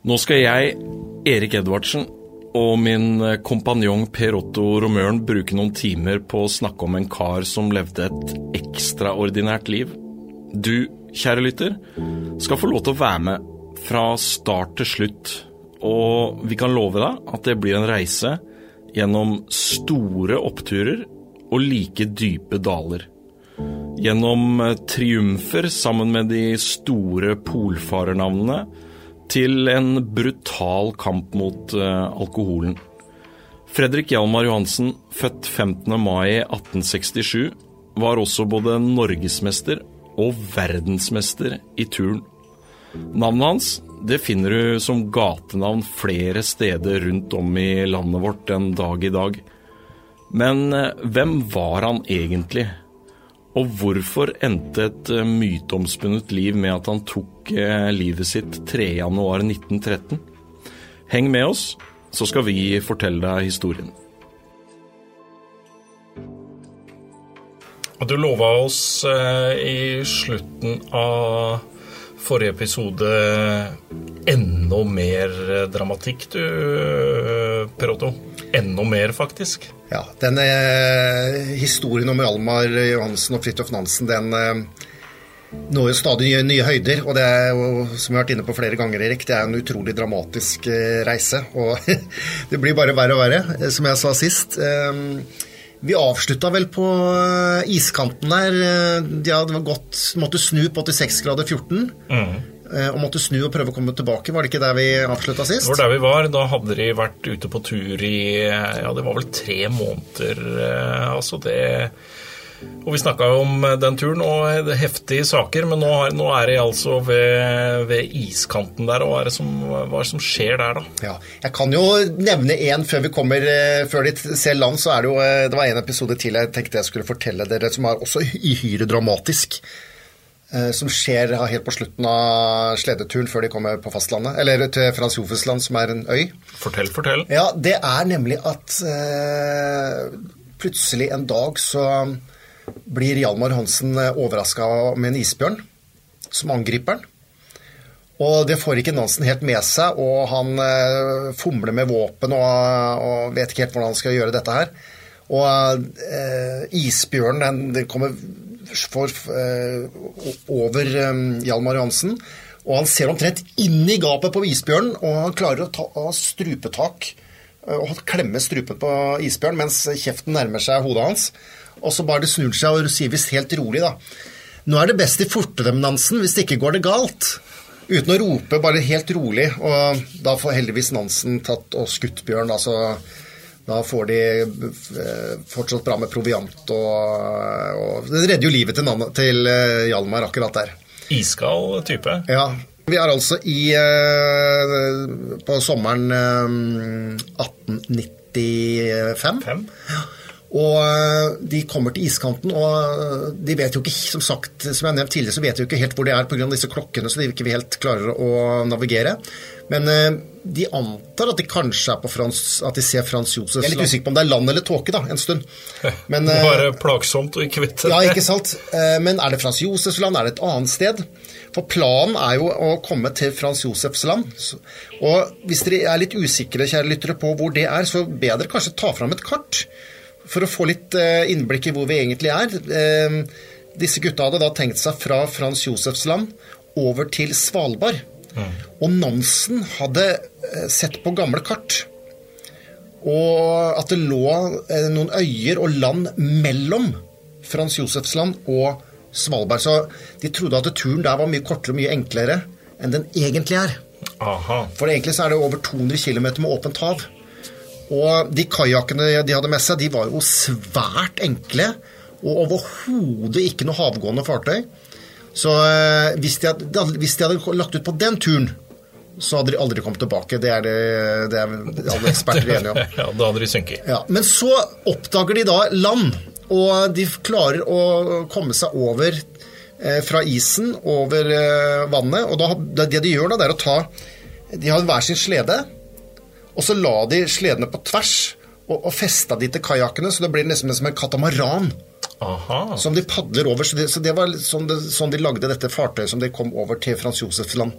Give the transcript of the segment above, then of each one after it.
Nå skal jeg, Erik Edvardsen, og min kompanjong Per Otto Romøren bruke noen timer på å snakke om en kar som levde et ekstraordinært liv. Du, kjære lytter, skal få lov til å være med fra start til slutt. Og vi kan love deg at det blir en reise gjennom store oppturer og like dype daler. Gjennom triumfer sammen med de store polfarernavnene til en brutal kamp mot uh, alkoholen. Fredrik Hjalmar Johansen, født 15. mai 1867, var også både norgesmester og verdensmester i turn. Navnet hans det finner du som gatenavn flere steder rundt om i landet vårt en dag i dag. Men uh, hvem var han egentlig? Og hvorfor endte et myteomspunnet liv med at han tok livet sitt 3.1.1913? Heng med oss, så skal vi fortelle deg historien. Du lova oss eh, i slutten av forrige episode enda mer dramatikk, du, Per Otto. Enda mer, faktisk. Ja, denne eh, historien om Hjalmar Johansen og Fridtjof Nansen, den eh, når jo stadig nye, nye, høyder. Og det er jo, som vi har vært inne på flere ganger, Erik, det er en utrolig dramatisk eh, reise. Og det blir bare verre og verre, som jeg sa sist. Vi avslutta vel på iskanten der. De hadde gått, måtte snu på 86 grader 14. Mm. Og måtte snu og prøve å komme tilbake. Var det ikke der vi avslutta sist? Det var der vi var. Da hadde de vært ute på tur i ja, det var vel tre måneder. Altså det og Vi snakka jo om den turen, og heftige saker, men nå, nå er de altså ved, ved, iskanten der. og Hva er det som, er det som skjer der, da? Ja, Jeg kan jo nevne én før vi kommer, før de ser land. så er Det jo, det var en episode til jeg tenkte jeg skulle fortelle dere, som er også uhyre dramatisk. Som skjer helt på slutten av sledeturen før de kommer på fastlandet. Eller til Frans Jofesland, som er en øy. Fortell, fortell. Ja, Det er nemlig at eh, plutselig en dag så blir Hjalmar Hansen overraska med en isbjørn som angriper han. Og det får ikke Nansen helt med seg, og han eh, fomler med våpen og, og, vet ikke helt hvordan han skal gjøre dette her. Og eh, isbjørnen den, den kommer for, eh, over eh, Hjalmar Hansen, og han ser omtrent inn i gapet på isbjørnen, og han klarer å ta av strupetak og klemme strupen på isbjørnen mens kjeften nærmer seg hodet hans. Og så bare det snur seg og sier visst helt rolig, da. Nå er det best i forte dem, Nansen, hvis det ikke går det galt. Uten å rope, bare helt rolig. Og da får heldigvis Nansen tatt og skutt bjørn. altså da får de fortsatt bra med proviant, og, og det redder jo livet til, til Hjalmar akkurat der. Iskald type? Ja. Vi er altså i på sommeren 1895. Fem? Og de kommer til iskanten, og de vet jo ikke, som sagt, som jeg nevnt tidligere, så vet de jo ikke helt hvor de er pga. disse klokkene, så de ikke helt klarer å navigere. Men de antar at de kanskje er på Frans, at de ser Frans Josef. Jeg er litt usikker på om det er land eller tåke, da, en stund. Men, det var plagsomt å ikke vite det. Ja, ikke sant. Men er det Frans Josefs land? Er det et annet sted? For planen er jo å komme til Frans Josefs land. Og hvis dere er litt usikre, kjære lyttere, på hvor det er, så be dere kanskje ta fram et kart for å få litt innblikk i hvor vi egentlig er. Disse gutta hadde da tenkt seg fra Frans Josefs land over til Svalbard. Og Nansen hadde sett på gamle kart og at det lå noen øyer og land mellom Frans Josefs land og Svalbard. Så de trodde at turen der var mye kortere og mye enklere enn den egentlig er. Aha. For egentlig så er det over 200 km med åpent hav. Og de kajakkene de hadde med seg, de var jo svært enkle. Og overhodet ikke noe havgående fartøy. Så hvis de, hadde, hvis de hadde lagt ut på den turen, så hadde de aldri kommet tilbake. Det er, det, det er alle eksperter enige om. ja, da hadde de sunket. Ja, men så oppdager de da land, og de klarer å komme seg over eh, fra isen, over eh, vannet. Og da, det de gjør da, det er å ta De har hver sin slede. Og så la de sledene på tvers og, og festa de til kajakkene, så det blir nesten som en katamaran. Aha. Som de padler over. Så det, så det var sånn, det, sånn, de lagde dette fartøyet som de kom over til Frans Josefs land.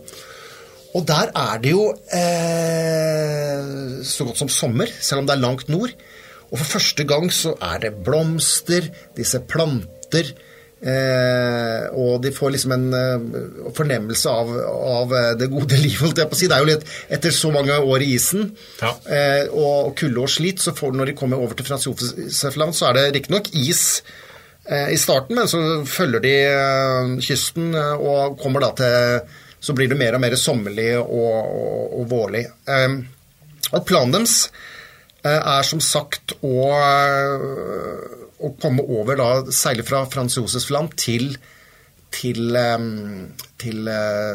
Og der er det jo eh, så godt som sommer, selv om det er langt nord. Og for første gang så er det blomster, disse planter. Eh, og de får liksom en eh, fornemmelse av, av, eh, det gode livet, holdt jeg på å si. Det er jo litt etter så mange år i isen ja. eh, og kulde og slit, så får, du når de kommer over til Frans Josefland, så er det riktignok is i starten, men så følger de eh, kysten og kommer da til Så blir det mer og mer sommerlig og, og, og vårlig. og planen deres er som sagt å å komme over da, seile fra Frans Josefs land til, til, til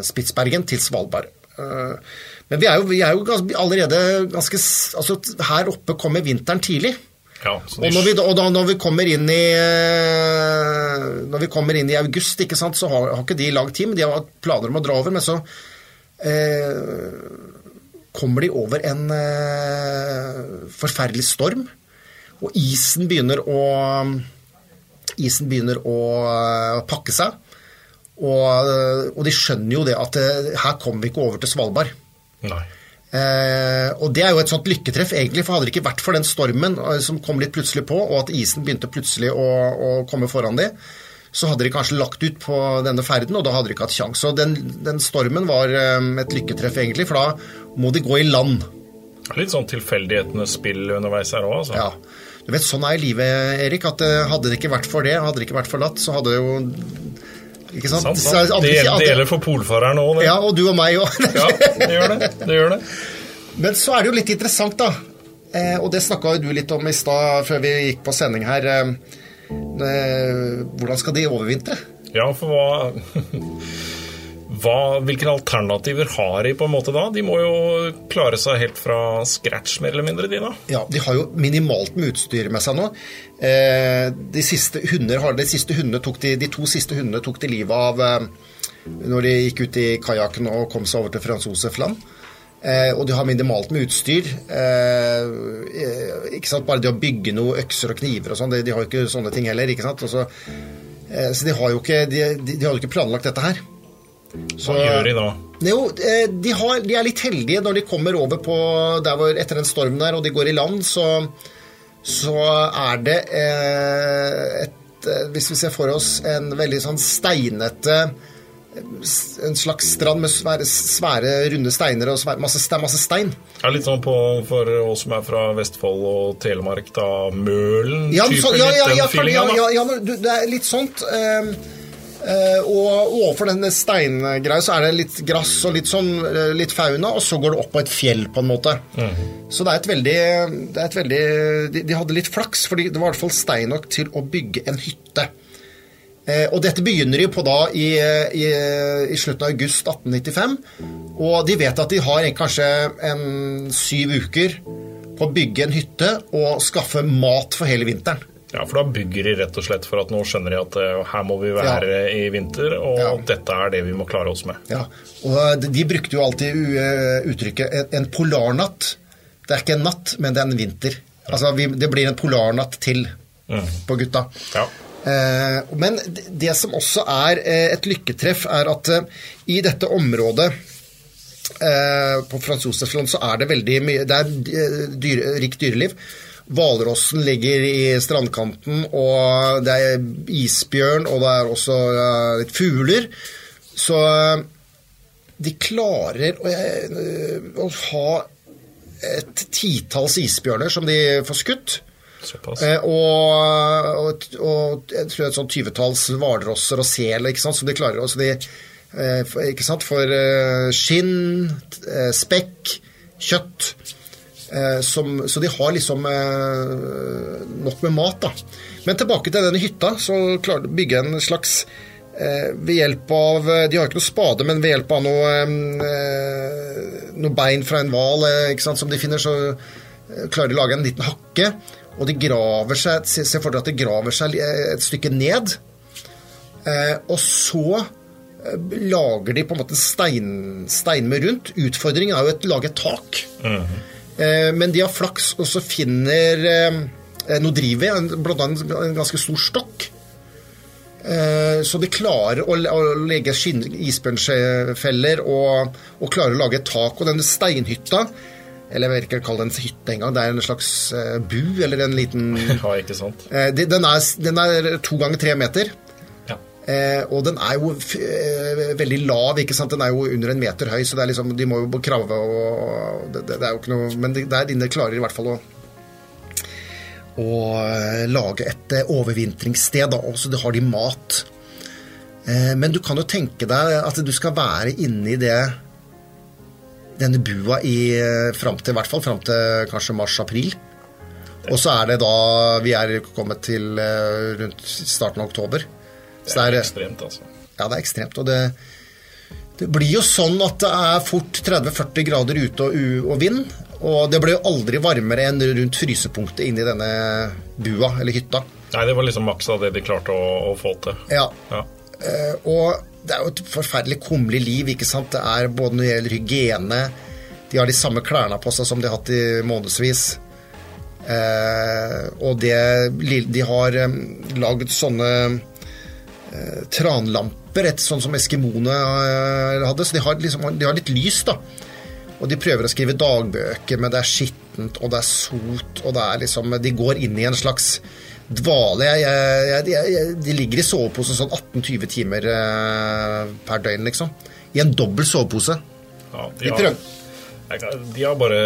Spitsbergen, til Svalbard. Eh, men vi er jo, vi er jo allerede ganske altså Her oppe kommer vinteren tidlig. Ja, og, når vi, og da, når vi i eh, Når vi kommer inn i august, ikke sant, så har, har ikke de lagd men de har planer om å dra over. Men så eh, kommer de over en eh, forferdelig storm. Og isen begynner å Isen begynner å pakke seg. Og, og de skjønner jo det at her kommer vi ikke over til Svalbard. Nei. Eh, og det er jo et sånt lykketreff, egentlig, for hadde det ikke vært for den stormen eh, som kom litt plutselig på, og at isen begynte plutselig å, å komme foran de, så hadde de kanskje lagt ut på denne ferden, og da hadde de ikke hatt kjangs. Så den, den, stormen var eh, et lykketreff, egentlig, for da må de gå i land. Litt sånn tilfeldighetenes spill underveis her òg, altså. Ja. Du vet, Sånn er livet, Erik. at eh, Hadde det ikke vært for det, hadde det ikke vært forlatt, så hadde det jo ikke sant? sant, sant. Det, det, gjelder for polfareren òg, Ja, og du og meg òg. ja, det gjør det. det gjør det. Men så er det jo litt interessant, da. Eh, og det snakka jo du litt om i stad før vi gikk på sending her. Eh, eh hvordan skal de overvintre? Ja, for hva hva, hvilke alternativer har de på en måte da? De må jo klare seg helt fra scratch, mer eller mindre, de da? Ja, de har jo minimalt med utstyr med seg nå. Eh, de, siste hundene, de, siste hundene tok de, de to siste hundene tok de livet av eh, når de gikk ut i kajakken og kom seg over til Frans Josef land. Eh, og de har minimalt med utstyr. ikke sant, Bare det å bygge noe økser og kniver og sånn, de, de, har jo ikke sånne ting heller. ikke sant? Så, så de har jo ikke, de, de, de har jo ikke planlagt dette her. Så, Hva gjør de da? Jo, eh, de, har, de, er litt heldige når de kommer over på der hvor, etter den stormen der, og de går i land, så, så er det eh, et eh, Hvis vi ser for oss en veldig sånn steinete en slags strand med svære, svære runde steiner og svære, masse, masse, stein. Ja, Litt sånn på, for oss som er fra Vestfold og Telemark, da Mølen? Ja, så, ja, ja, ja, ja, ja, det er litt sånt. Eh, og overfor denne steingreia så er det litt grass og litt sånn uh, litt fauna, og så går det opp på et fjell, på en måte. Mm. Så det er et veldig, det er et veldig de, de, hadde litt flaks, fordi det var i hvert fall stein nok til å bygge en hytte. Eh, og dette begynner de på da i, i, i, slutten av august 1895. Og de vet at de har kanskje en syv uker på å bygge en hytte og skaffe mat for hele vinteren. Ja, for da bygger de rett og slett for at nå skjønner de at uh, her må vi være ja. i vinter, og ja. dette er det vi må klare oss med. Ja, og de, de brukte jo alltid uh, uttrykket en, polarnatt. Det er ikke en natt, men det er en vinter. Altså, det blir en polarnatt til mm. på gutta. Ja. Men det som også er et lykketreff, er at i dette området på Josefsland så er det veldig mye Det er dyr, rikt dyreliv. Hvalrossen ligger i strandkanten, og det er isbjørn, og det er også litt fugler. Så eh, de klarer å, eh, å ha et titalls isbjørner som de får skutt. Eh, og, og, og, jeg tror et sånn tyvetalls hvalrosser og sel som de klarer. Også de, eh, ikke sant, For eh, skinn, eh, spekk, kjøtt Eh, som, så de har liksom eh, nok med mat, da. Men tilbake til denne hytta, så klarer de å bygge en slags eh, ved hjelp av De har ikke noe spade, men ved hjelp av noe, noe bein fra en hval som de finner, så klarer de å lage en liten hakke. Og de graver seg Se for deg at de graver seg et stykke ned. Og så lager de på en måte stein, steinmur rundt. Utfordringen er jo å lage et tak. Mm -hmm. Eh, men de har flaks, og så finner eh, noe driv i, bl.a. en ganske stor stokk. Eh, Så de klarer å, legge isbjørnfeller og, og klarer å lage et tak. Og denne steinhytta, eller jeg vet ikke kalle det en hytte engang, det er en slags eh, bu eller en liten Ja, ikke sant? eh, den, er, den er to ganger tre meter. Eh, og den er jo eh, veldig lav, ikke sant? Den er jo under en meter høy, så det er liksom, de må jo krave og det, det, er jo ikke noe Men det der inne klarer i hvert fall å å eh, lage et overvintringssted, da, og så har de mat. Men du kan jo tenke deg at du skal være inne i det denne bua i fram til, hvert fall fram til kanskje mars-april. Og så er det da Vi er kommet til rundt starten av oktober. Det er det er, ekstremt, altså. ja, det er ekstremt. Og det, det blir jo sånn at det er fort 30-40 grader ute og, og vind. Og det blir jo aldri varmere enn rundt frysepunktet inni denne bua eller hytta. Nei, det var liksom maks av det de klarte å, å få til. Ja, Ja. Uh, og det er jo et forferdelig kummerlig liv, ikke sant. Det er både når det gjelder hygiene De har de samme klærne på seg som de har hatt i månedsvis. Uh, og det De har um, lagd sånne tranlamper, et sånn som eskimoene eh, hadde. Så de har, liksom, de har litt lys, da. Og de prøver å skrive dagbøker, men det er skittent, og det er sot, og det er liksom De går inn i en slags dvale. Jeg, jeg, jeg, de ligger i sovepose sånn 18-20 timer eh, per døgn, liksom. I en dobbel sovepose. Ja, De har. De har bare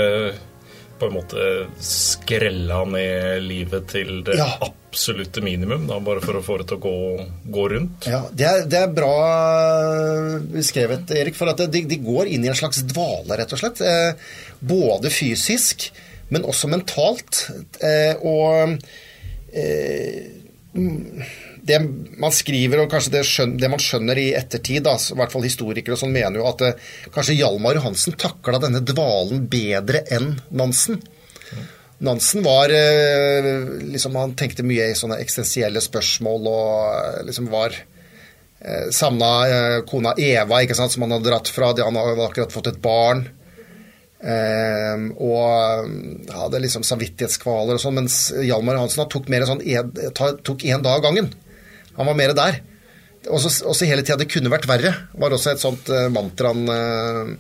på en måte skrella ned livet til det Ja. Absolutte minimum, da, bare for å få det til å gå, gå rundt. Ja, det er, det er bra eh, beskrevet, Erik. For at de, de går inn i en slags dvale, rett og slett. Eh, både fysisk, men også mentalt. Eh, og mm, det man skriver, og kanskje det, skjøn, det man skjønner i ettertid, da, i hvert fall historikere og sånn, mener jo at kanskje Hjalmar Johansen takla denne dvalen bedre enn Nansen. Nansen var eh, liksom, Han tenkte mye i sånne eksistensielle spørsmål og eh, liksom var eh, Savna kona Eva, ikke sant, som han hadde dratt fra. Han hadde akkurat fått et barn. Eh, og hadde liksom samvittighetskvaler og sånn, mens Hjalmar Hansen tok mer sånn tok én dag av gangen. Han var mer der. Også, også hele tida 'det kunne vært verre' var også et sånt mantra han,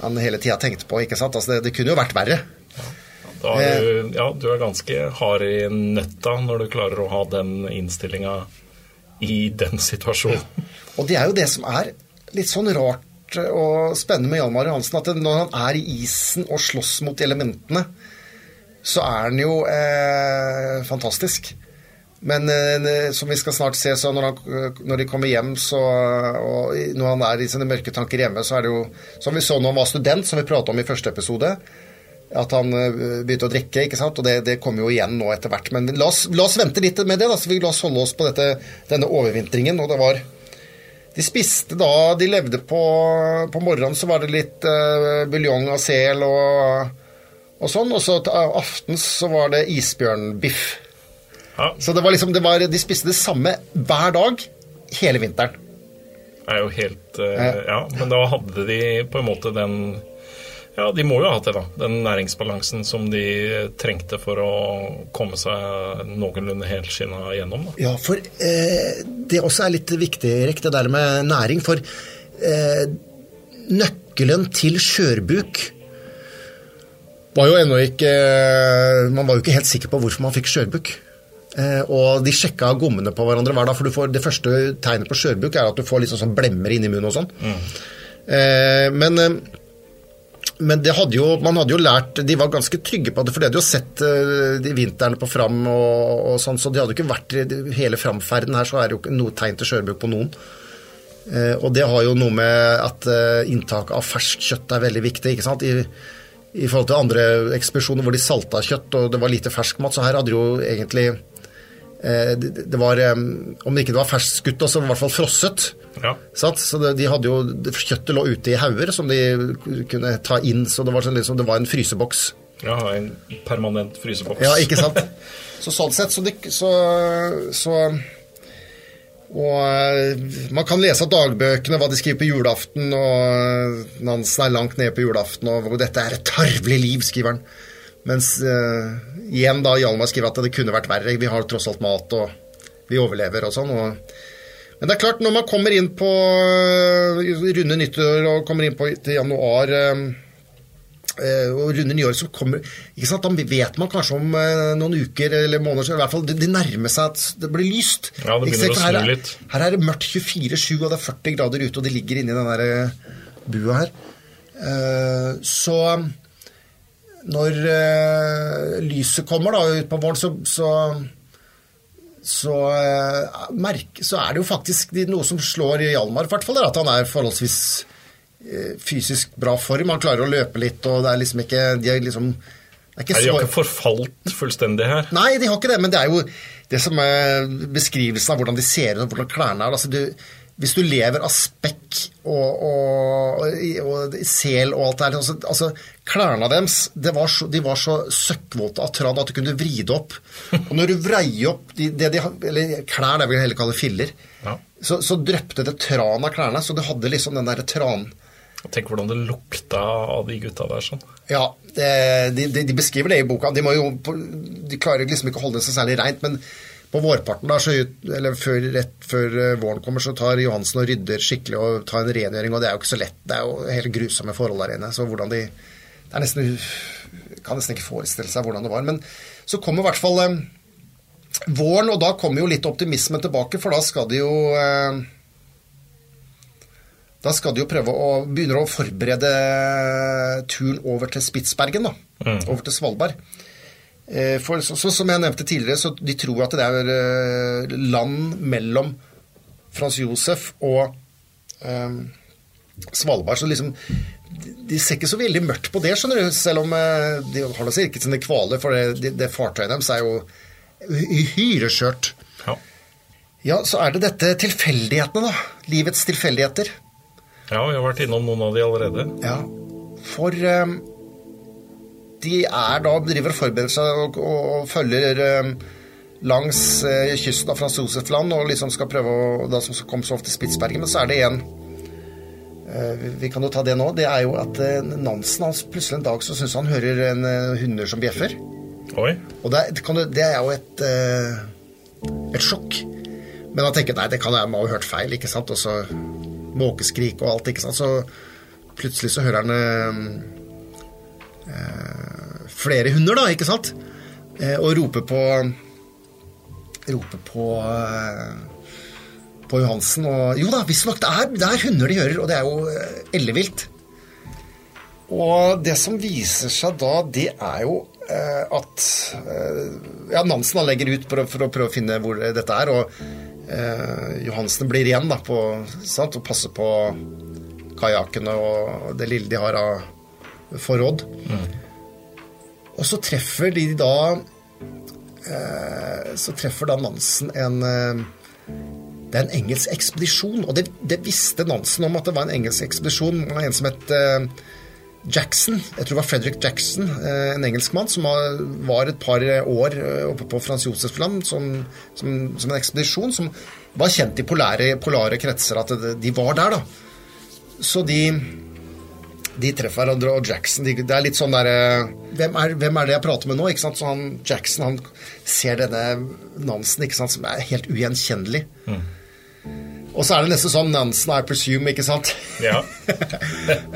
han hele tida tenkte på. ikke sant? Altså, det, det kunne jo vært verre. Da er du, ja, du er ganske hard i nøtta når du klarer å ha den innstillinga i den situasjonen. Og det er jo det som er litt sånn rart og spennende med Hjalmar Johansen, at når han er i isen og slåss mot elementene, så er han jo eh, fantastisk. Men eh, som vi skal snart se, så når, han, når de kommer hjem, så, og når han er i sine mørke tanker hjemme, så er det jo Som vi så når han var student, som vi prata om i første episode, at han eh, begynte å drikke, ikke sant? og det, det kommer jo igjen nå etter hvert. Men la oss, la oss vente litt med det. Da. Så vi, la oss holde oss på dette, denne overvintringen. og det var de spiste da De levde på På morgenen så var det litt uh, buljong av sel og, og sånn. Og så til aftens så var det isbjørnbiff. Ja, Så det var liksom det var, De spiste det samme hver dag hele vinteren. det er jo helt eh, Ja, men da hadde de på en måte den Ja, de må jo ha hatt det, da. Den næringsbalansen som de trengte for å komme seg noenlunde helskinna gjennom. da. Ja, for eh, det også er litt viktig, Erik, det der med næring. For eh, nøkkelen til skjørbuk var jo ennå ikke Man var jo ikke helt sikker på hvorfor man fikk skjørbuk. Eh, og de sjekka gommene på hverandre hver dag, for du får, det første tegnet på skjørbuk er at du får liksom sånn blemmer inni munnen og sånn. Eh, men eh, men det hadde jo, man hadde jo lært De var ganske trygge på det, for de hadde jo sett eh, de vintrene på Fram og, og sånn, så det hadde jo ikke vært Hele Fram-ferden her så er det jo ikke noe tegn til skjørbuk på noen. Eh, og det har jo noe med at eh, inntaket av ferskt kjøtt er veldig viktig. ikke sant? I, I forhold til andre ekspedisjoner hvor de salta kjøtt og det var lite ferskmat, så her hadde jo egentlig eh, det, det var, eh, Om det ikke var ferskskutt, så var det i hvert fall frosset. Ja. Så de hadde jo, Kjøttet lå ute i hauger som de kunne ta inn, så det var, sånn, liksom, det var en fryseboks. Ja, en permanent fryseboks. Ja, ikke sant? Så sånn sett, så, så, så Og eh, man kan lese av dagbøkene hva de skriver på julaften, og Nansen er langt nede på julaften, og hvor dette er et tarvelig liv, skriver han. Mens uh, igjen da Hjalmar skriver at det kunne vært verre, vi har tross alt mat, og vi overlever og sånn. og Men det er klart, når man kommer inn på øh, runde nyttår og kommer inn på til januar øh, øh, og runde nyår, så kommer Da vet man kanskje om noen uker eller måneder i hvert fall det, nærmer seg at det blir lyst. Ja, det begynner å snu litt. Her er det mørkt 24-7, og det er 40 grader ute, og de ligger inni den der bua her. Eh, så når lyset kommer da ut på våren, så, så så, eh, merk, så er det jo faktisk noe som slår Hjalmar, i hvert fall, at han er forholdsvis eh, fysisk bra form. Han klarer å løpe litt, og det er liksom ikke De er liksom er ikke Nei, de har ikke forfalt fullstendig her. Nei, de har ikke det, men det er jo det som er beskrivelsen av hvordan de ser ut og hvordan klærne er. Altså, du, hvis du lever av spekk og, og, og, sel og alt det der altså, altså, Klærne deres det var så, de var så søkkvåte av tran at du kunne vri det opp. Og når du vrei opp de, det de, Eller klær, det vil jeg heller kalle filler. Ja. Så, så drøpte det tran av klærne, så du hadde liksom den derre tran... Tenk hvordan det lukta av de gutta der. sånn. Ja, det, de, de, de beskriver det i boka. De, må jo, de klarer liksom ikke å holde det så særlig reint, men på vårparten, da, så, ut- eller før, rett før eh, våren kommer, så tar Johansen og rydder skikkelig og tar en rengjøring, og det er jo ikke så lett. Det er jo helt grusomme forhold der inne. Så hvordan de Det er nesten Kan nesten ikke forestille seg hvordan det var. Men så kommer i hvert fall eh, våren, og da kommer jo litt optimismen tilbake, for da skal de jo eh, da skal de jo prøve å begynne å forberede turen over til Spitsbergen, da. Over til Svalbard. Eh, For så, så, som jeg nevnte tidligere, så de tror at det er eh, land mellom Frans Josef og eh, Svalbard. Så liksom de, ser ikke så veldig mørkt på det, skjønner du. Selv om eh, de har da sikkert sine kvaler, for det, det, det fartøyet deres er jo uhyre skjørt. Ja. Ja, så er det dette tilfeldighetene, da. Livets tilfeldigheter. ja, vi har vært innom noen av de allerede. Ja, for eh, de er da driver og forbereder seg og, og, og følger eh, langs eh, kysten av Frans Josef-land og liksom skal prøve å da som skal komme så ofte til Spitsbergen. Men så er det en eh, vi- kan jo ta det nå. Det er jo at eh, Nansen hans plutselig en dag så syns han hører en eh, hunder som bjeffer. Oi. Og det, er- det, kan, jo- det er jo et, eh, et sjokk. Men han tenker nei, det kan jeg må ha hørt feil, ikke sant. Og så måkeskrik og alt, ikke sant. Så plutselig så hører han øh, eh, flere hunder, da, ikke sant. Eh, og roper på Roper på eh, på Johansen og Jo da, visstnok, det, er- det er hunder de hører, og det er jo eh, ellevilt. Og det som viser seg da, det er jo eh, at eh, Ja, Nansen han legger ut for å, for å prøve å finne hvor dette er, og eh, Johansen blir igjen da på, sant, og passer på kajakkene og det lille de har av forråd. Og så treffer de da eh, Så treffer da Nansen en eh, det er en engelsk ekspedisjon, og det, det visste Nansen om at det var en engelsk ekspedisjon. En som het eh, Jackson, jeg tror det var Frederick Jackson, en engelskmann, som var, et par år oppe på Frans Josefs land som, som, som en ekspedisjon, som var kjent i polare, polare kretser at de var der, da. Så de de treffer hverandre, og Jackson de, Det er litt sånn derre hvem, er- hvem er det jeg prater med nå? ikke sant? Så han, Jackson han ser denne Nansen ikke sant, som er helt ugjenkjennelig. Og så er det nesten sånn Nansen, I presume, ikke sant? Ja.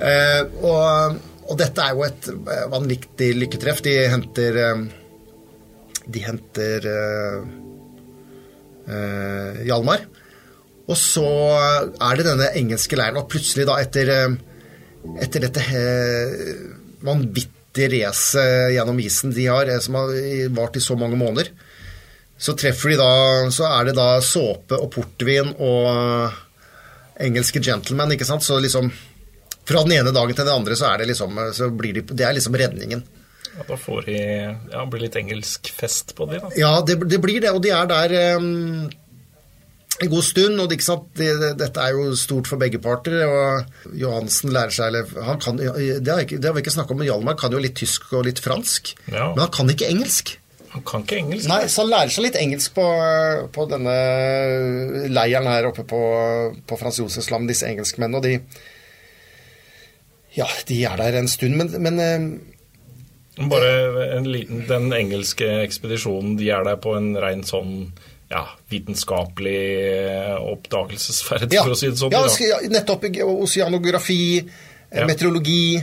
Eh, og, og dette er jo et eh, vanvittig lykketreff. De henter eh, De henter eh, eh, Hjalmar. Og så er det denne engelske leiren, og plutselig da etter, eh, etter dette eh, vanvittige racet gjennom isen de har, eh, som har vart i så mange måneder, så treffer de da Så er det da såpe og portvin og engelske gentlemen, ikke sant? Så liksom fra den ene dagen til den andre så er det liksom så blir de, Det er liksom redningen. ja da får de ja, blir litt engelsk fest på de, da. Ja, det, det blir det, og de er der um, en god stund. og det? Det, det, Dette er jo stort for begge parter. og Johansen lærer seg eller han kan, det, har ikke, det har vi ikke snakket om, men Hjalmar kan jo litt tysk og litt fransk. Ja. Men han kan ikke engelsk. Han kan ikke engelsk. Nei, Så han lærer seg litt engelsk på, på denne leiren her oppe på, på Frans Josefs land, disse engelskmennene. Og de Ja, de er der en stund, men, men eh, Bare en liten, Den engelske ekspedisjonen, de er der på en rein sånn ja, vitenskapelig oppdagelsesferd, Ja, for å si det sånn. ja, nettopp oseanografi, eh, Ja. meteorologi,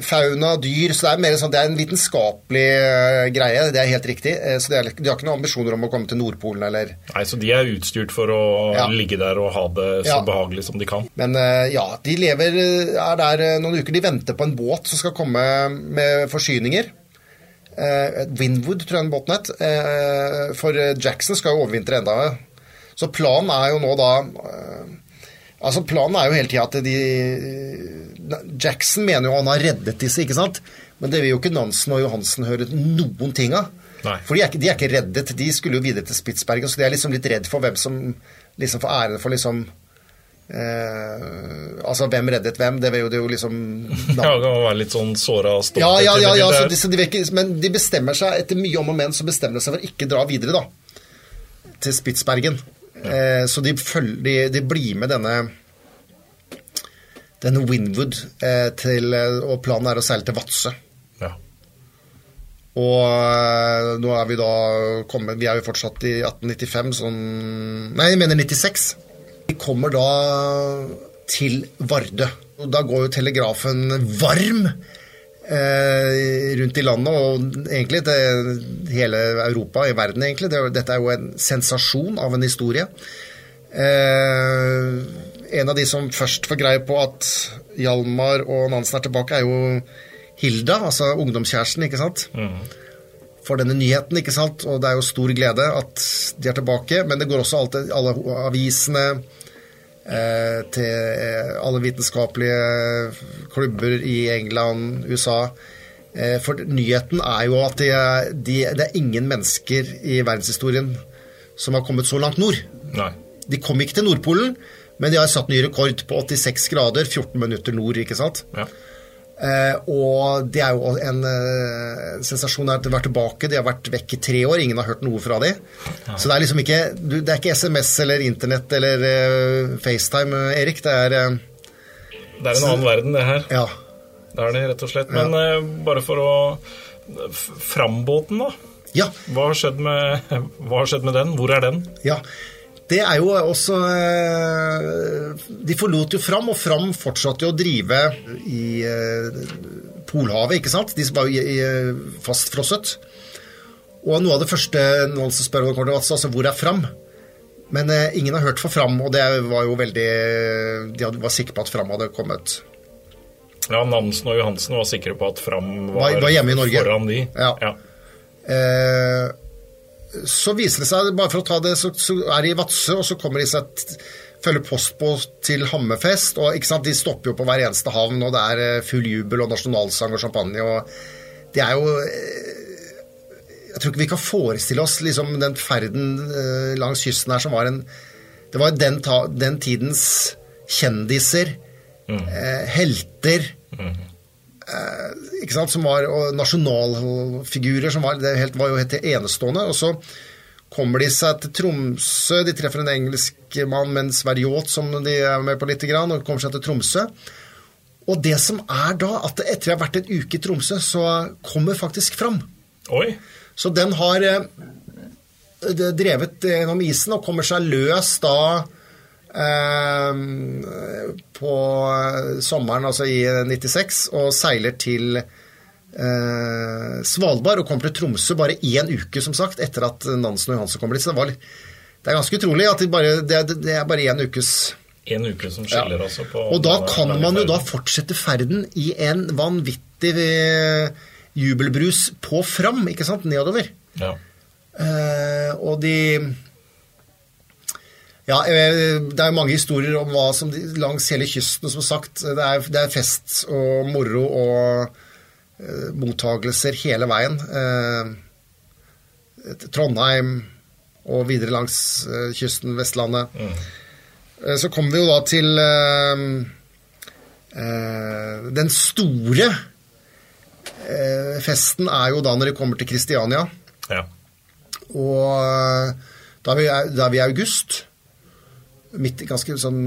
fauna, dyr. Så det er mer sånn, det er en vitenskapelig eh, greie, det er helt riktig. Eh, Så det er, de har ikke noen ambisjoner om å komme til Nordpolen eller Nei, Så de er utstyrt for å ligge der og ha det så behagelig som de kan. Men eh, ja, de lever, eh, er der eh, noen uker. De venter på en båt som skal komme med forsyninger. Eh, Windwood, tror jeg den båten het. Eh, for eh, Jackson skal jo overvintre enda. Så planen er jo nå da Altså Planen er jo hele tida at de Jackson mener jo han har reddet disse, ikke sant? Men det vil jo ikke Nansen og Johansen høre noen ting av. Nei. For de er, ikke, de er ikke reddet. De skulle jo videre til Spitsbergen, så de er liksom litt redd for hvem som liksom får æren for liksom eh, Altså hvem reddet hvem? Det vil jo, det jo liksom Ja, det kan være litt sånn såra stolthet. ja, ja, ja, ja så de, så de vil men de bestemmer seg etter mye om og men, så bestemmer de seg for ikke dra videre, da. Til Spitsbergen. Eh, så de, følger, de, de blir med denne denne Winwood eh, til eh, Og planen er å seile til Vadsø. ja. Og eh, nå er vi da kommet Vi er jo fortsatt i 1895, sånn Nei, jeg mener 96. Vi kommer da til Vardø. Da går jo telegrafen varm eh, rundt i landet, og egentlig til hele Europa, i verden, egentlig. Dette er jo en sensasjon av en historie. Eh, en av de som først får greie på at Hjalmar og Nansen er tilbake, er jo Hilda, altså ungdomskjæresten, ikke sant? For denne nyheten, ikke sant? Og det er jo stor glede at de er tilbake, men det går også alltid alle avisene eh, til eh, alle vitenskapelige klubber i England, USA. Eh, for nyheten er jo at det er, de, det er ingen mennesker i verdenshistorien som har kommet så langt nord. Nei. De kom ikke til Nordpolen, men de har satt ny rekord på 86 grader, 14 minutter nord, ikke sant? Ja. Eh, og det er jo en eh, sensasjon at de har vært tilbake. De har vært vekk i tre år, ingen har hørt noe fra dem. Så det er liksom ikke du, Det er ikke SMS eller Internett eller eh, FaceTime, Erik. Det er Det er en annen verden, det her. Ja. Det er det, rett og slett. Men eh, bare for å Frambåten, da. Ja. Hva har, skjedd med, hva har skjedd med den? Hvor er den? ja. Det er jo også eh, De forlot jo Fram, og Fram fortsatte jo å drive i eh, Polhavet, ikke sant? De var jo fastfrosset. Og noe av det første noen som spør om det altså hvor er Fram? Men eh, ingen har hørt fra Fram, og det var jo veldig De var sikre på at Fram hadde kommet. Ja, Nansen og Johansen var sikre på at Fram var, Var- var hjemme i Norge. foran de. Ja. Eh, så viser det seg, bare for å ta det, så, så er de i Vadsø, og så kommer de seg følger postbåt til Hammerfest. og ikke sant, De stopper jo på hver eneste havn, og det er eh, full jubel og nasjonalsang og champagne. og Det er jo eh, Jeg tror ikke vi kan forestille oss liksom, den ferden eh, langs kysten her som var en Det var den, den tidens kjendiser, eh, helter ikke sant, som var nasjonalfigurer som var, det helt, var jo helt enestående. Og så kommer de seg til Tromsø, de treffer en engelskmann med en sveriot som de er med på lite grann, og kommer seg til Tromsø. Og det som er da, at etter å ha vært en uke i Tromsø, så kommer faktisk fram. Oi. Så den har eh, drevet gjennom isen og kommer seg løs da eh, på sommeren, altså i 96, og seiler til eh, Svalbard og kommer til Tromsø bare én uke, som sagt, etter at Nansen og Johansen kom dit. Så det, var, det er ganske utrolig at det, bare, det, er- det er bare én ukes En uke som skiller, ja. altså. På Og da kan man jo da fortsette ferden i en vanvittig eh, jubelbrus på Fram, ikke sant, nedover. Ja. Eh, og de Ja, eh, det er jo mange historier om hva som de, langs hele kysten, som sagt. Det er, det er fest og moro og eh, mottagelser hele veien. Eh, Trondheim og videre langs eh, kysten, Vestlandet. Eh, så kommer vi jo da til eh, eh, Den store eh, festen er jo da når de kommer til Kristiania. ja. Og eh, da er vi, da er vi i august. Midt, ganske sånn,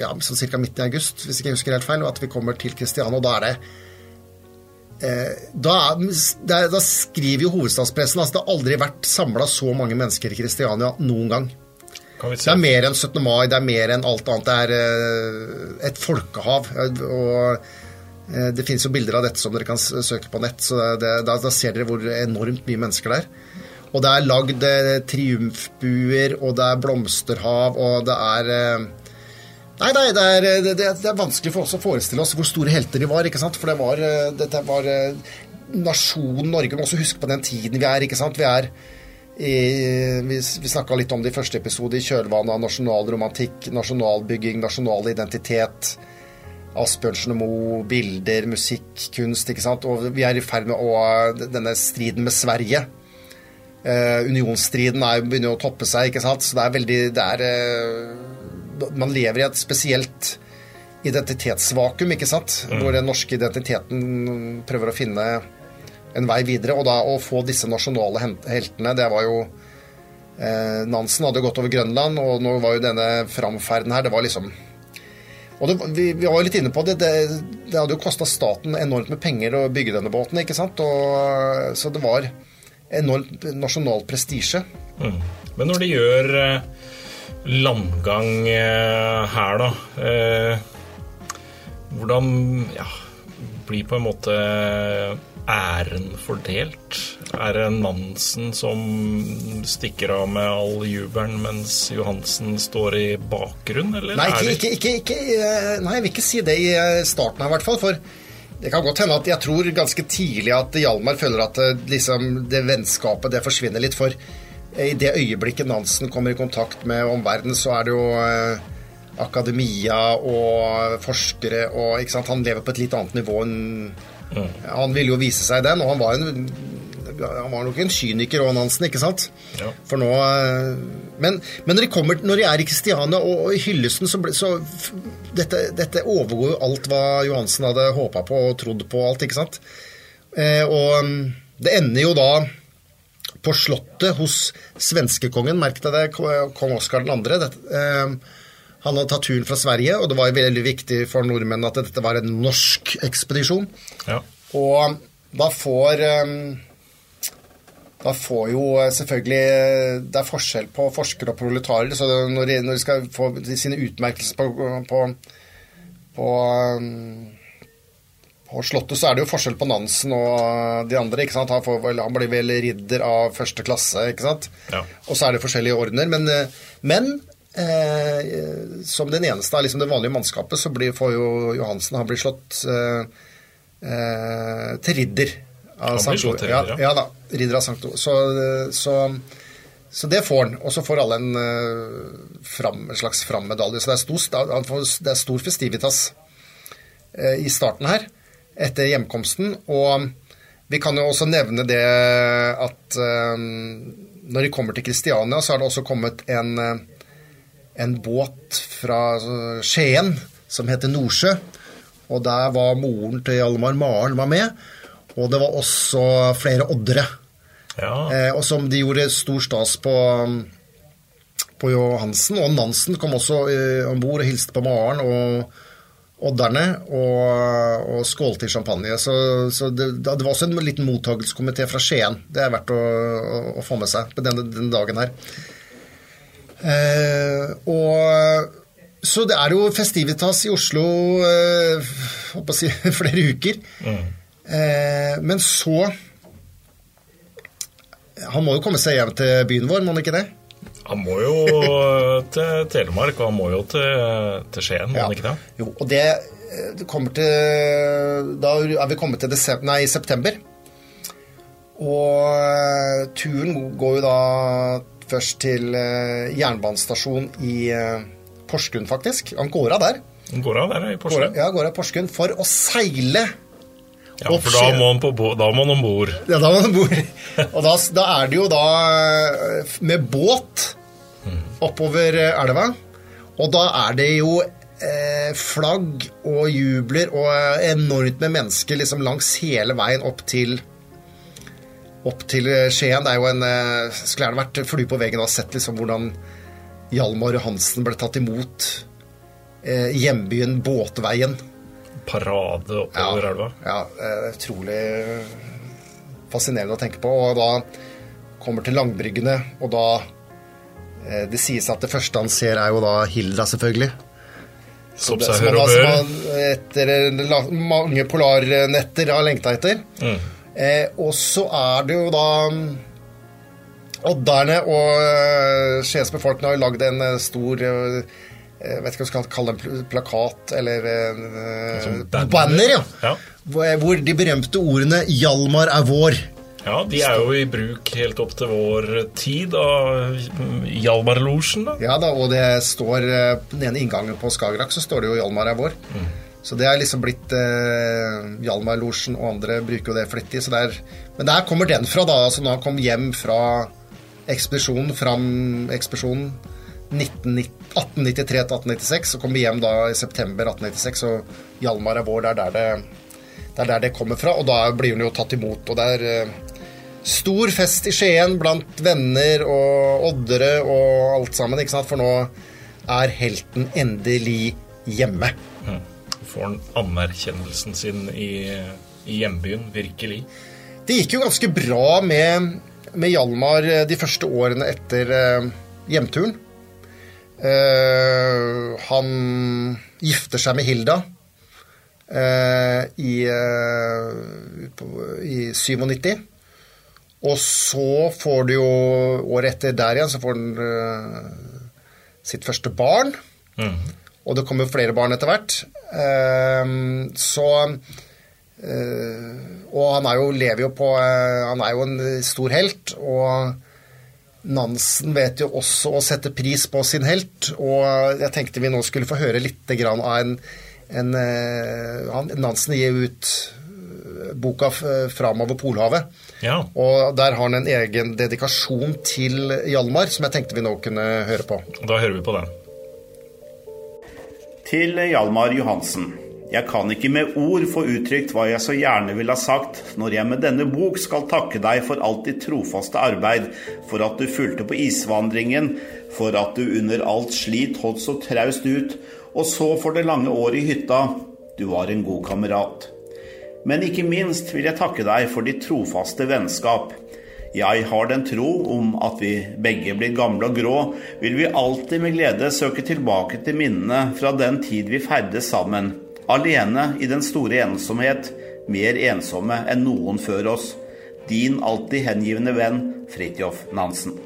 ja, sånn cirka midt i august, hvis ikke jeg husker helt feil. Og at vi kommer til Kristiania, og da er det da, da, da, skriver jo hovedstadspressen altså det har aldri vært samla så mange mennesker i Kristiania noen gang. Det er mer enn 17. mai, det er mer enn alt annet. Det er uh, et folkehav. Og uh, det finnes jo bilder av dette som dere kan søke på nett, så det, da, da, ser dere hvor enormt mye mennesker det er. Og det er lagd uh, triumfbuer, og det er blomsterhav, og det er Nei, nei det, er, det, det, er, vanskelig for oss å forestille oss hvor store helter de var. ikke sant? For det var, dette var nasjonen Norge. Vi må også huske på den tiden vi er. ikke sant? Vi er i, vi vi snakka litt om det i første episode, i kjølvannet av nasjonal romantikk, nasjonalbygging, nasjonal identitet. Asbjørnsen og Moe, bilder, musikk, kunst. ikke sant? Og vi er i ferd med å, denne striden med Sverige. Uh, unionsstriden er, begynner å toppe seg, ikke sant? så det er veldig det er, uh, Man lever i et spesielt identitetsvakuum, ikke sant? Mm. Hvor den norske identiteten prøver å finne en vei videre. Og da å få disse nasjonale heltene, det var jo eh, Nansen hadde gått over Grønland, og nå var jo denne framferden her Det var liksom og det, vi, vi, var jo litt inne på det. Det, det hadde jo kosta staten enormt med penger å bygge denne båten, ikke sant? Og, så det var enormt nasjonal prestisje. Mm. Men når de gjør eh, landgang eh, her, da eh, Hvordan ja, blir på en måte æren fordelt? Er det Nansen som stikker av med all jubelen, mens Johansen står i bakgrunn, eller? Nei, ikke, ikke, ikke, ikke, nei, jeg vil ikke si det i starten her, i hvert fall. For det kan godt hende at jeg tror ganske tidlig at Hjalmar føler at eh, liksom, det vennskapet det forsvinner litt. For i det øyeblikket Nansen kommer i kontakt med omverdenen, så er det jo akademia og forskere og Han lever på et litt annet nivå enn Mm. Han ville jo vise seg den, og han var, en, han var nok en kyniker òg, Nansen, ikke sant? Ja. For nå eh, Men, men når, de kommer, når, de er i Kristiania og, og i hyllesten, så, ble, så dette, dette, overgår jo alt hva Johansen hadde håpa på og trodd på, alt, ikke sant? Eh, og mm, det ender jo da på Slottet hos svenskekongen, merk deg det, kong Oskar 2. Eh, han hadde tatt turen fra Sverige, og det var veldig viktig for nordmenn at dette var en norsk ekspedisjon. Ja. Og da får um, da får jo selvfølgelig Det er forskjell på forskere og proletarer. Så når de, når de skal få sine utmerkelser på, på, på, um, på, Slottet, så er det jo forskjell på Nansen og de andre. ikke sant? Han, får, han blir vel ridder av første klasse, ikke sant? Ja. Og så er det forskjellige ordener. Men, men Eh, som den eneste av liksom det vanlige mannskapet, så blir, får jo Johansen Han blir slått eh, eh, til ridder. Av Sankt Olav. ja. ja. da. Ridder av Sankt så, så, så, det får han. Og så får alle en, uh, fram, en slags frammedalje. Så det er, stor, det er stor festivitas uh, i starten her, etter hjemkomsten. Og vi kan jo også nevne det at uh, når de kommer til Kristiania, så har det også kommet en en båt fra Skien som heter Nordsjø. Og der var moren til Hjalmar Maren var med. Og det var også flere oddere. Ja. Eh, og som de gjorde stor stas på, på Johansen. Og Nansen kom også eh, om bord og hilste på Maren og odderne og, og skålte i champagne. Så, så det, det, var også en liten mottakelseskomité fra Skien. Det er verdt å, å, å få med seg på denne, denne dagen her. Eh, og så det er jo festivitas i Oslo eh, si, flere uker. Mm. Eh, men så Han må jo komme seg hjem til byen vår, må han ikke det? Han må jo til Telemark, og han må jo til, til Skien, må ja. han ikke det? Jo, og det, det kommer til Da er vi kommet til desember, nei, september. Og turen går jo da først til jernbanestasjonen i Porsgrunn, faktisk. Han går av der. Han går av der i Porsgrunn? ja, går av Porsgrunn for å seile. Ja, for da må han, på, da må han om bord. Ja, da må han om bord. Og da, da, er det jo da eh, med båt oppover elva. Og da er det jo eh, flagg og jubler og enormt med mennesker liksom langs hele veien opp til opp til Skien. Det er jo en eh, Skulle gjerne vært flue på veggen og sett liksom hvordan Hjalmar Hansen ble tatt imot eh, hjembyen Båtveien. Parade oppover ja, elva. Ja, eh, utrolig fascinerende å tenke på. Og da kommer til langbryggene, og da eh, Det sies at det første han ser, er jo da Hilda, selvfølgelig. Som Det- som han bør. etter mange polarnetter har lengta etter. Mm. Eh, og så er det jo da mm, Odderne og uh, Skiens befolkning har lagd en eh, stor eh, jeg vet ikke hva jeg skal kalle det, en plakat eller eh, banner. banner, ja. Ja. Hvor, de berømte ordene 'Hjalmar er vår' Ja, de er jo i bruk helt opp til vår tid, da. Hjalmarlosjen, da. Ja da, og det står eh, den ene inngangen på Skagerrak så står det jo 'Hjalmar er vår'. Så det er liksom blitt eh, Hjalmarlosjen, og andre bruker jo det flittig. Så det er, men der kommer den fra, da. Altså når han kom hjem fra ekspedisjonen, fram ekspedisjonen 1990 1893 til 1896, så kom vi hjem da i september 1896, og Hjalmar er vår. Det er der det, det, er der det kommer fra, og da blir hun jo tatt imot. Og det er eh, stor fest i Skien blant venner og oddere og alt sammen, ikke sant? for nå er helten endelig hjemme. Mm. Får han anerkjennelsen sin i, i hjembyen, virkelig. Det gikk jo ganske bra med, med Hjalmar eh, de første årene etter eh, hjemturen. Eh, han gifter seg med Hilda uh, i, uh, på- i 97. Og så får du jo året etter der igjen, så får han sitt første barn. Mm. Og det kommer flere barn etter hvert. Så Og han er jo, lever jo på Han er jo en stor helt. Og Nansen vet jo også å sette pris på sin helt. Og jeg tenkte vi nå skulle få høre litt grann av en, en eh, han, Nansen gir ut eh, boka 'Framover Polhavet'. Ja. Og der har han en egen dedikasjon til Hjalmar, som jeg tenkte vi nå kunne høre på. Da hører vi på den. Til Hjalmar Johansen. Jeg kan ikke med ord få uttrykt hva jeg så gjerne ville ha sagt når jeg med denne bok skal takke deg for alt ditt trofaste arbeid, for at du fulgte på isvandringen, for at du under alt slit holdt så traust ut, og så for det lange året i hytta. Du var en god kamerat. Men ikke minst vil jeg takke deg for ditt trofaste vennskap. Jeg har den tro om at vi begge blir gamle og grå, vil vi alltid med glede søke tilbake til minnene fra den tid vi ferdes sammen, alene i den store ensomhet, mer ensomme enn noen før oss. Din alltid hengivne venn Fridtjof Nansen.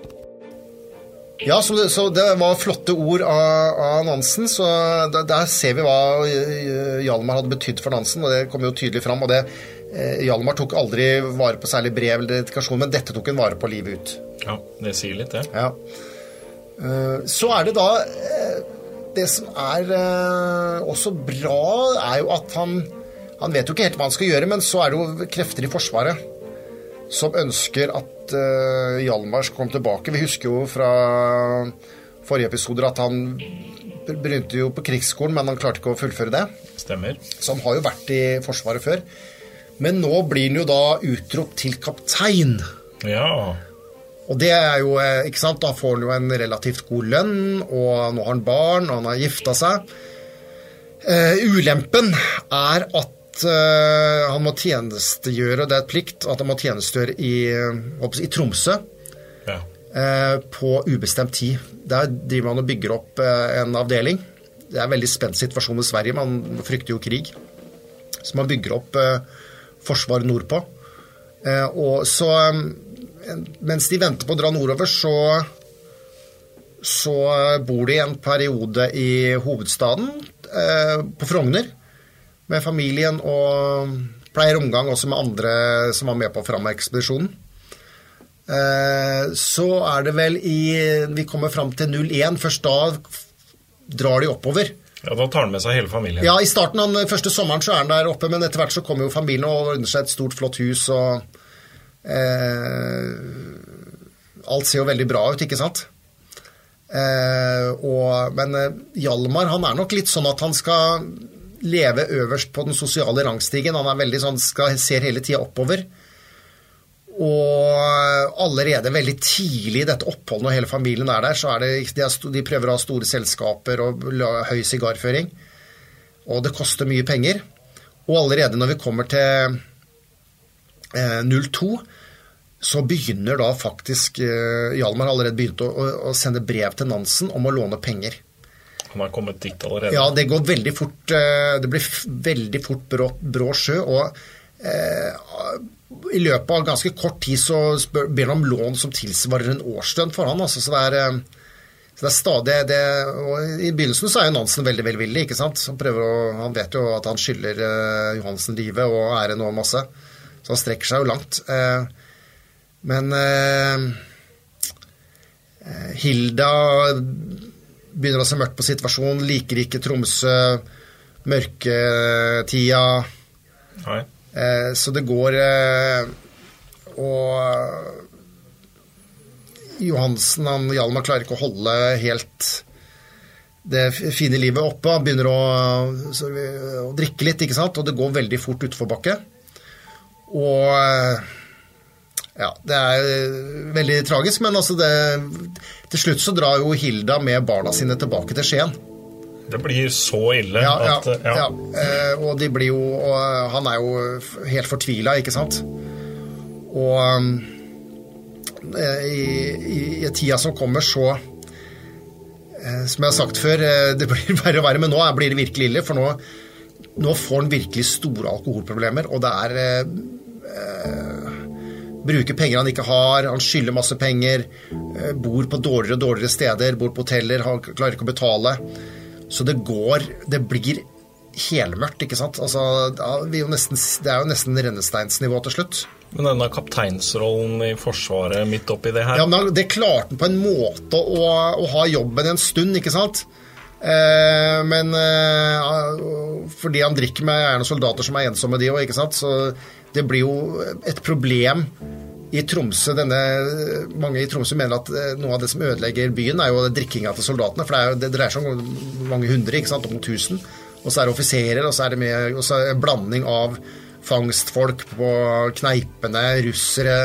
Ja, så det, så det var flotte ord av, av Nansen. Så der, der ser vi hva eh, Hjalmar hadde betydd for Nansen, og det kom jo tydelig fram. Og det, eh, Hjalmar tok aldri vare på særlig brev eller dedikasjon, men dette tok han vare på livet ut. Ja, det sier litt, det. Ja. Eh, Så er det da eh, Det som er eh, også bra, er jo at han Han vet jo ikke helt hva han skal gjøre, men så er det jo krefter i Forsvaret som ønsker at eh, Hjalmar skal komme tilbake. Vi husker jo fra forrige episoder at han begynte jo på krigsskolen, men han klarte ikke å fullføre det. Stemmer. Så han har jo vært i Forsvaret før. Men nå blir han jo da utropt til kaptein. Ja. Og det er jo, eh, ikke sant, da får han jo en relativt god lønn, og nå har han barn, og han har gifta seg. Uh, ulempen er at uh, han må tjenestegjøre, det er et plikt, at han må tjenestegjøre i, i Tromsø ja. uh, på ubestemt tid. Der driver man og bygger opp en avdeling. Det er en veldig spent situasjon i Sverige, man frykter jo krig. Så man bygger opp forsvaret forsvar nordpå. Og så eh, Mens de venter på å dra nordover, så så bor de en periode i hovedstaden, eh, på Frogner, med familien og pleier omgang også med andre som var med på Fram-ekspedisjonen. Eh, så er det vel i Vi kommer fram til 01. Først da drar de oppover. ja, da tar han med seg hele familien. Ja, i starten den første sommeren så er han der oppe, men etter hvert så kommer jo familien og ordner seg et stort, flott hus og Alt ser jo veldig bra ut, ikke sant? Eh, og, men eh, Hjalmar han er nok litt sånn at han skal leve øverst på den sosiale rangstigen. Han er veldig sånn, skal, ser hele tida oppover. Og allerede veldig tidlig i dette oppholdet når hele familien er der, så er det, de, er, de prøver å ha store selskaper og høy sigarføring. Og det koster mye penger. Og allerede når vi kommer til eh, 02, så begynner da faktisk eh, Hjalmar har allerede begynt å, å, sende brev til Nansen om å låne penger. Han har kommet dit allerede. Ja, det går veldig fort. eh, Det blir veldig fort brå, brå sjø. Og eh, i løpet av ganske kort tid så spør, ber han om lån som tilsvarer en årslønn for han. Altså, så det er, eh, så det er stadig det, og I begynnelsen så er jo Nansen veldig veldig villig. ikke sant? Han, prøver å, han vet jo at han skylder eh, Johansen livet og æren og masse. Så han strekker seg jo langt. Eh, men eh, eh, Hilda begynner å se mørkt på situasjonen, liker ikke Tromsø, mørketida. Nei. Eh, så det går eh, Og Johansen, han, Hjalmar, klarer ikke å holde helt det fine livet oppe. Han begynner å, så, å drikke litt, ikke sant? og det går veldig fort utforbakke. Og eh, ja, det er veldig tragisk, men altså det, til slutt så drar jo Hilda med barna sine tilbake til Skien. Det blir så ille Ja, ja, at ja. ja. Eh, og de blir jo og Han er jo helt fortvila, ikke sant? Og eh, i, i, i tida som kommer, så eh, Som jeg har sagt før, eh, det blir verre og verre, men nå er- blir det virkelig ille. For nå, nå får han virkelig store alkoholproblemer, og det er eh, eh, Bruker penger han ikke har, han skylder masse penger, eh, bor på dårligere og dårligere steder, bor på hoteller, han klarer ikke å betale. Så det går Det blir helmørkt, ikke sant? Altså, det er jo nesten, det er jo nesten rennesteinsnivå til slutt. Men denne kapteinsrollen i Forsvaret midt oppi det her Ja, men Det klarte han på en måte å, å ha jobben en stund, ikke sant? Eh, men eh, fordi han drikker med gjerne soldater som er ensomme, de òg, ikke sant? Så det blir jo et problem i Tromsø. Denne, mange i Tromsø mener at eh, noe av det som ødelegger byen, er jo drikkinga til soldatene. For det, er det dreier seg om mange hundre, ikke sant? om tusen. Og så er det offiserer, og så er det med, og så er det blanding av fangstfolk på kneipene, russere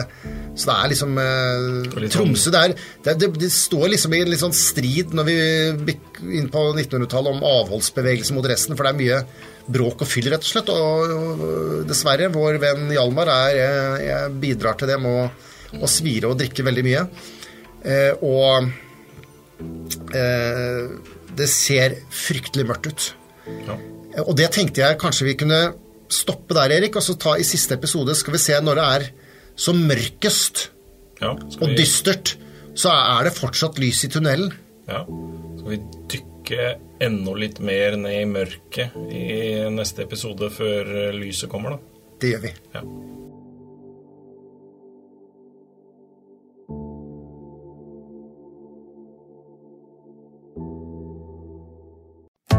Så det er liksom eh, litt sånn- Tromsø det, er, det, det, det står liksom i en litt sånn strid når vi inn på 1900-tallet om avholdsbevegelse mot resten, for det er mye bråk og fyll, rett og slett. Og, og dessverre, vår venn Hjalmar er, jeg, jeg bidrar til det med å, å svire og drikke veldig mye. Eh, og eh, det ser fryktelig mørkt ut. Ja. Og det tenkte jeg kanskje vi kunne stoppe der, Erik, og så ta i siste episode skal vi se når det er som mørkest Ja, skal og vi, dystert, så er det fortsatt lys i tunnelen. ja. Skal vi dykke enda litt mer ned i mørket i neste episode før eh, lyset kommer, da? Det gjør vi. Ja.